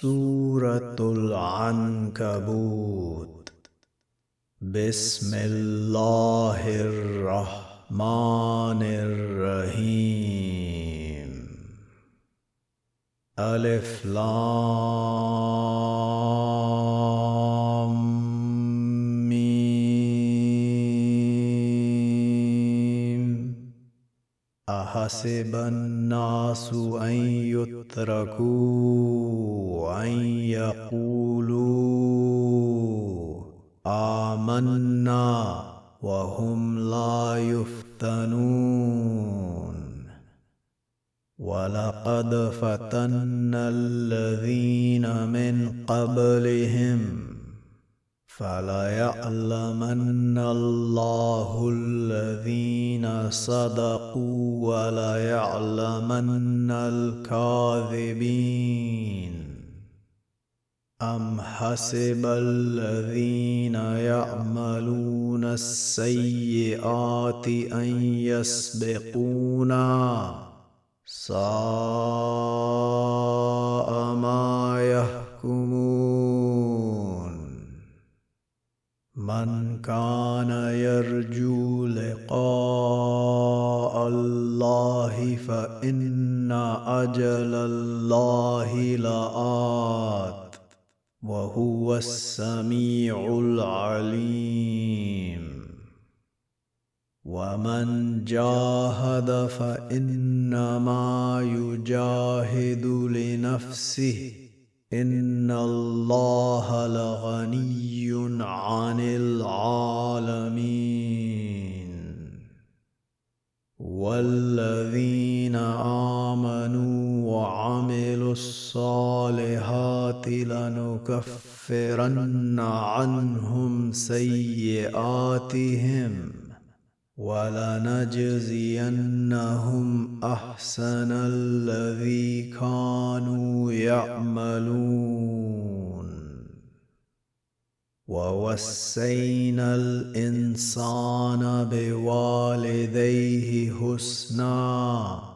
سورة العنكبوت. بسم الله الرحمن الرحيم. ألف لام. أحسب الناس أن يتركوا أن يقولوا آمنا وهم لا يفتنون. ولقد فتنا الذين من قبلهم فليعلمن الله الذين صدقوا وليعلمن الكاذبين. أم حسب الذين يعملون السيئات أن يسبقونا؟ ساء ما يحكمون. من كان يرجو لقاء الله فإن أجل الله لآت وهو السميع العليم. ومن جاهد فإنما يجاهد لنفسه إن الله لغني عن العالمين. والذين آمنوا وعملوا الصالحات لنكفرن عنهم سيئاتهم. ولنجزينهم أحسن الذي كانوا يعملون. ووسينا الإنسان بوالديه حسنا.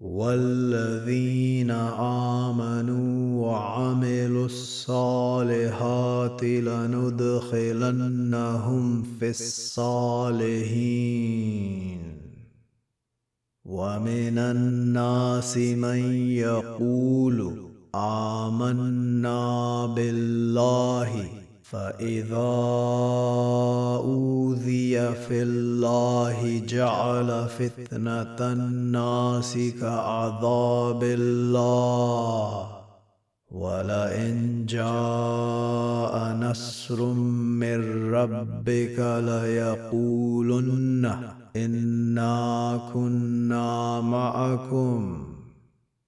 والذين آمنوا وعملوا الصالحات لندخلنهم في الصالحين. ومن الناس من يقول آمنا بالله فإذا أوذي في الله جعل فتنة الناس كعذاب الله ولئن جاء نصر من ربك ليقولن إنا كنا معكم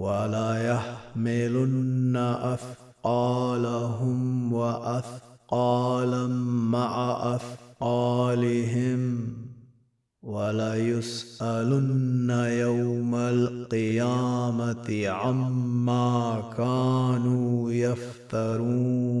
ولا يحملن أثقالهم وأثقالا مع أثقالهم وليسألن يوم القيامة عما كانوا يفترون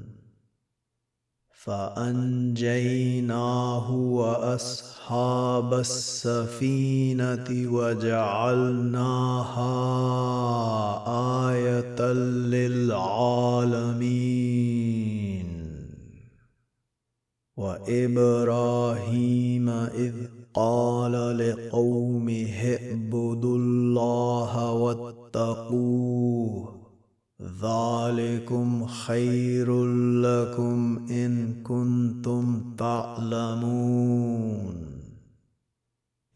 فأنجيناه وأصحاب السفينة وجعلناها آية للعالمين. وإبراهيم إذ قال لقومه اعبدوا الله واتقوه ذلكم خير لكم إن كنتم تعلمون.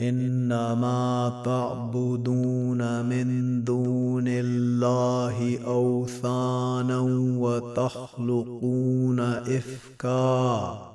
إنما تعبدون من دون الله أوثانا وتخلقون افكا.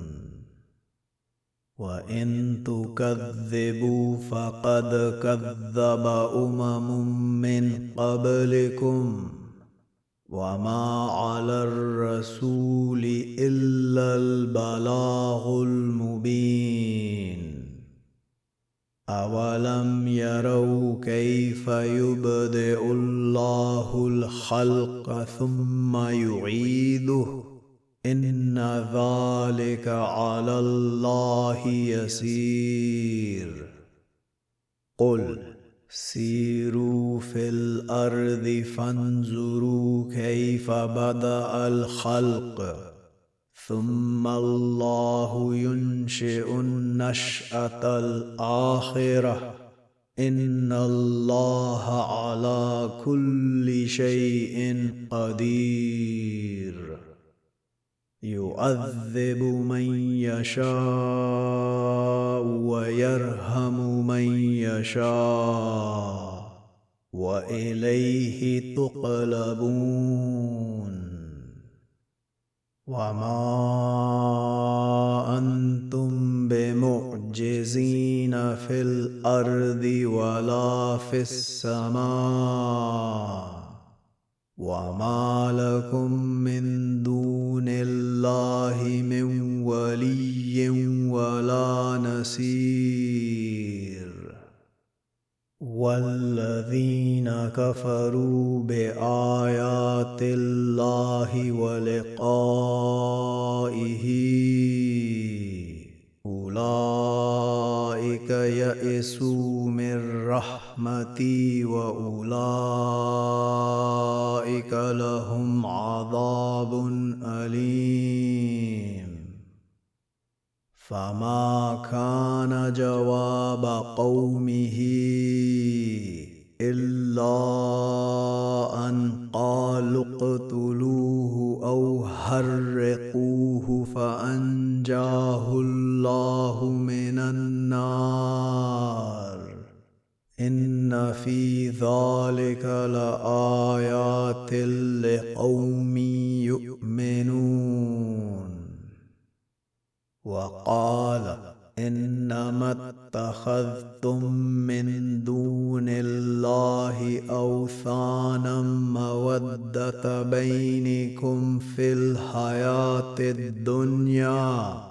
وإن تكذبوا فقد كذب أمم من قبلكم وما على الرسول إلا البلاغ المبين أولم يروا كيف يبدئ الله الخلق ثم يعيده إن ذلك على الله يسير. قل سيروا في الأرض فانظروا كيف بدأ الخلق. ثم الله ينشئ النشأة الآخرة. إن الله على كل شيء قدير. يعذب من يشاء ويرحم من يشاء وإليه تقلبون. وما أنتم بمعجزين في الأرض ولا في السماء. وما لكم من دون الله من ولي ولا نسير والذين كفروا بايات الله ولقائه اولئك يئسوا من رحمتي وأولئك لهم عذاب أليم. فما كان جواب قومه إلا أن قالوا اقتلوه أو حرقوه فأنجاه الله من النار. إن في ذلك لآيات لقوم يؤمنون. وقال إنما اتخذتم من دون الله أوثانا مودة بينكم في الحياة الدنيا.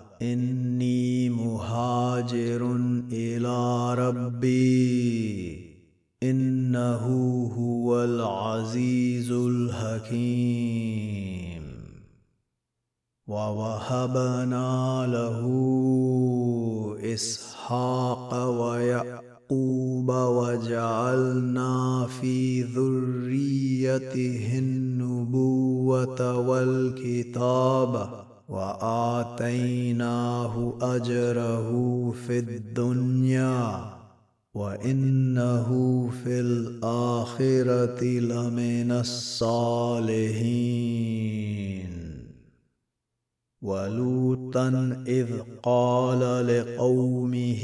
إني مهاجر إلى ربي. إنه هو العزيز الحكيم. ووهبنا له إسحاق ويعقوب وجعلنا في ذريته النبوة والكتاب. وآتيناه أجره في الدنيا وإنه في الآخرة لمن الصالحين. ولوطا إذ قال لقومه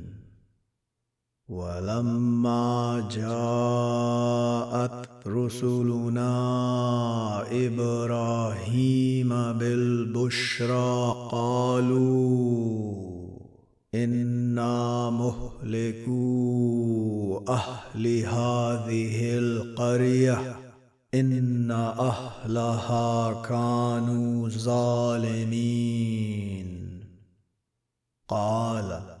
ولما جاءت رسلنا إبراهيم بالبشرى قالوا إنا مهلكو أهل هذه القرية إن أهلها كانوا ظالمين. قال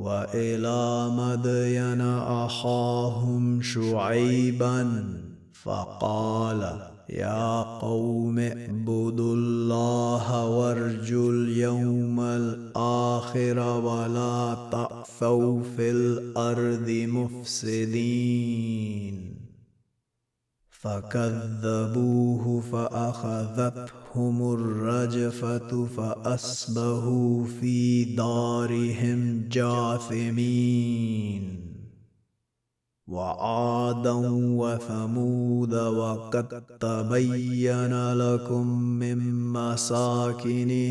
وإلى مدين أخاهم شعيبا فقال يا قوم اعبدوا الله وارجوا اليوم الآخر ولا تعثوا في الأرض مفسدين. فكذبوه فاخذتهم الرجفه فاصبحوا في دارهم جاثمين وعادا وثمود وقد تبين لكم من مساكنهم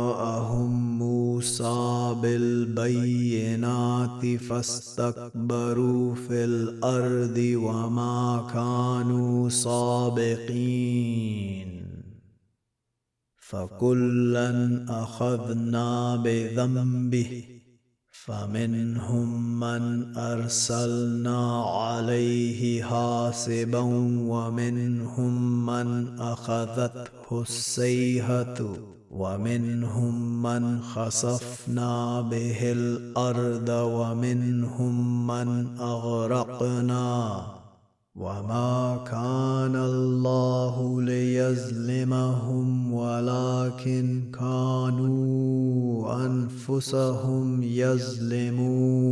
موسى بالبينات فاستكبروا في الأرض وما كانوا سابقين. فكلا أخذنا بذنبه فمنهم من أرسلنا عليه حاسبا ومنهم من أخذته السيهة. ومنهم من خسفنا به الأرض ومنهم من أغرقنا وما كان الله ليظلمهم ولكن كانوا أنفسهم يظلمون.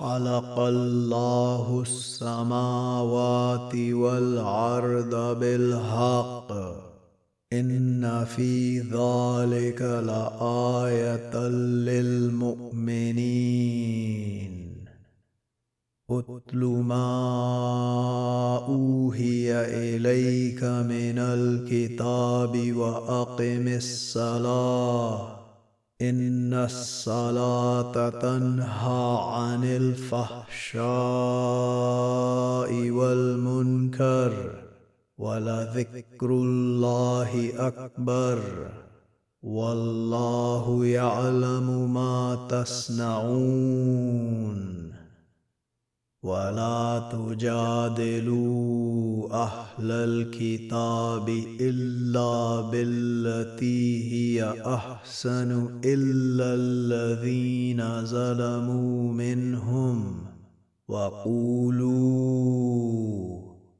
خلق الله السماوات والأرض بالحق. إن في ذلك لآية للمؤمنين. اتل ما اوحي إليك من الكتاب وأقم الصلاة. إن الصلاة تنهى عن الفحشاء والمنكر ولذكر الله أكبر والله يعلم ما تصنعون ولا تجادلوا أهل الكتاب إلا بالتي هي أحسن إلا الذين ظلموا منهم وقولوا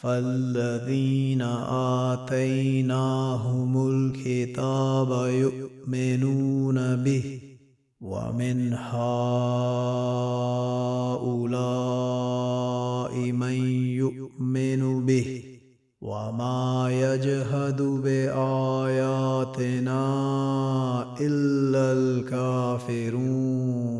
فالذين آتيناهم الكتاب يؤمنون به ومن هؤلاء من يؤمن به وما يجهد بآياتنا إلا الكافرون.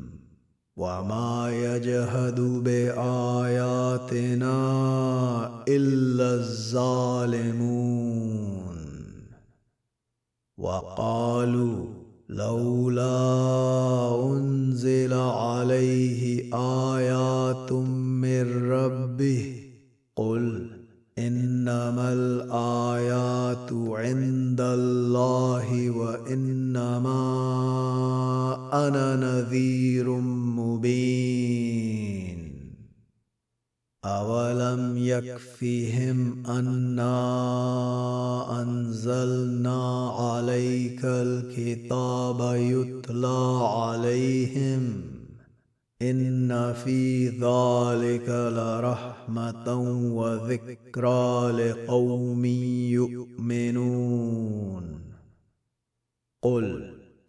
وما يجهد باياتنا الا الظالمون وقالوا لولا انزل عليه ايات من ربه قل انما الايات عند الله وانما أنا نذير اولم يكفهم انا انزلنا عليك الكتاب يتلى عليهم ان في ذلك لرحمه وذكرى لقوم يؤمنون قل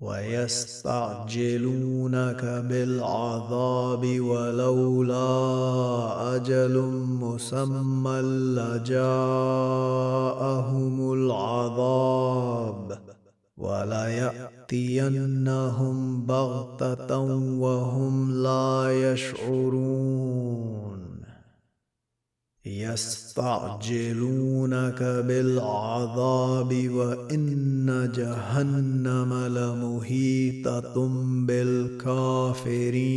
ويستعجلونك بالعذاب ولولا أجل مسمى لجاءهم العذاب وليأتينهم بغتة وهم لا يشعرون يستعجلونك بالعذاب وإن جهنم لمهيطه بالكافرين.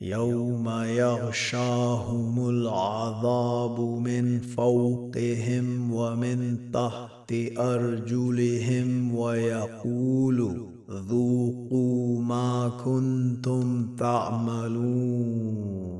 يوم يغشاهم العذاب من فوقهم ومن تحت أرجلهم ويقول ذوقوا ما كنتم تعملون.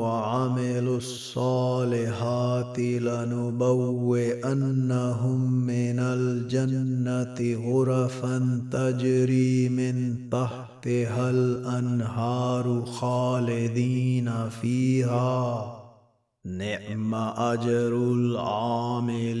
وعملوا الصالحات لنبوئنهم من الجنة غرفا تجري من تحتها الأنهار خالدين فيها. نعم أجر العاملين.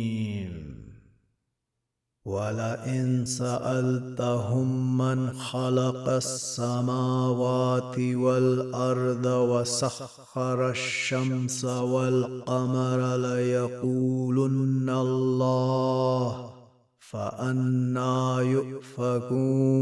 ولئن سألتهم من خلق السماوات والأرض وسخر الشمس والقمر ليقولن الله فأنا يؤفكون.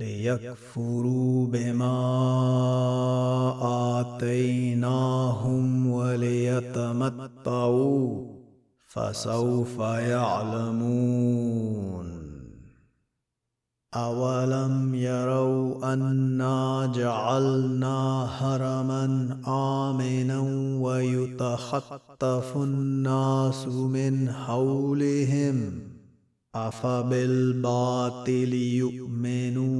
ليكفروا بما آتيناهم وليتمتعوا فسوف يعلمون. اولم يروا انا جعلنا هرما امنا ويتخطف الناس من حولهم افبالباطل يؤمنون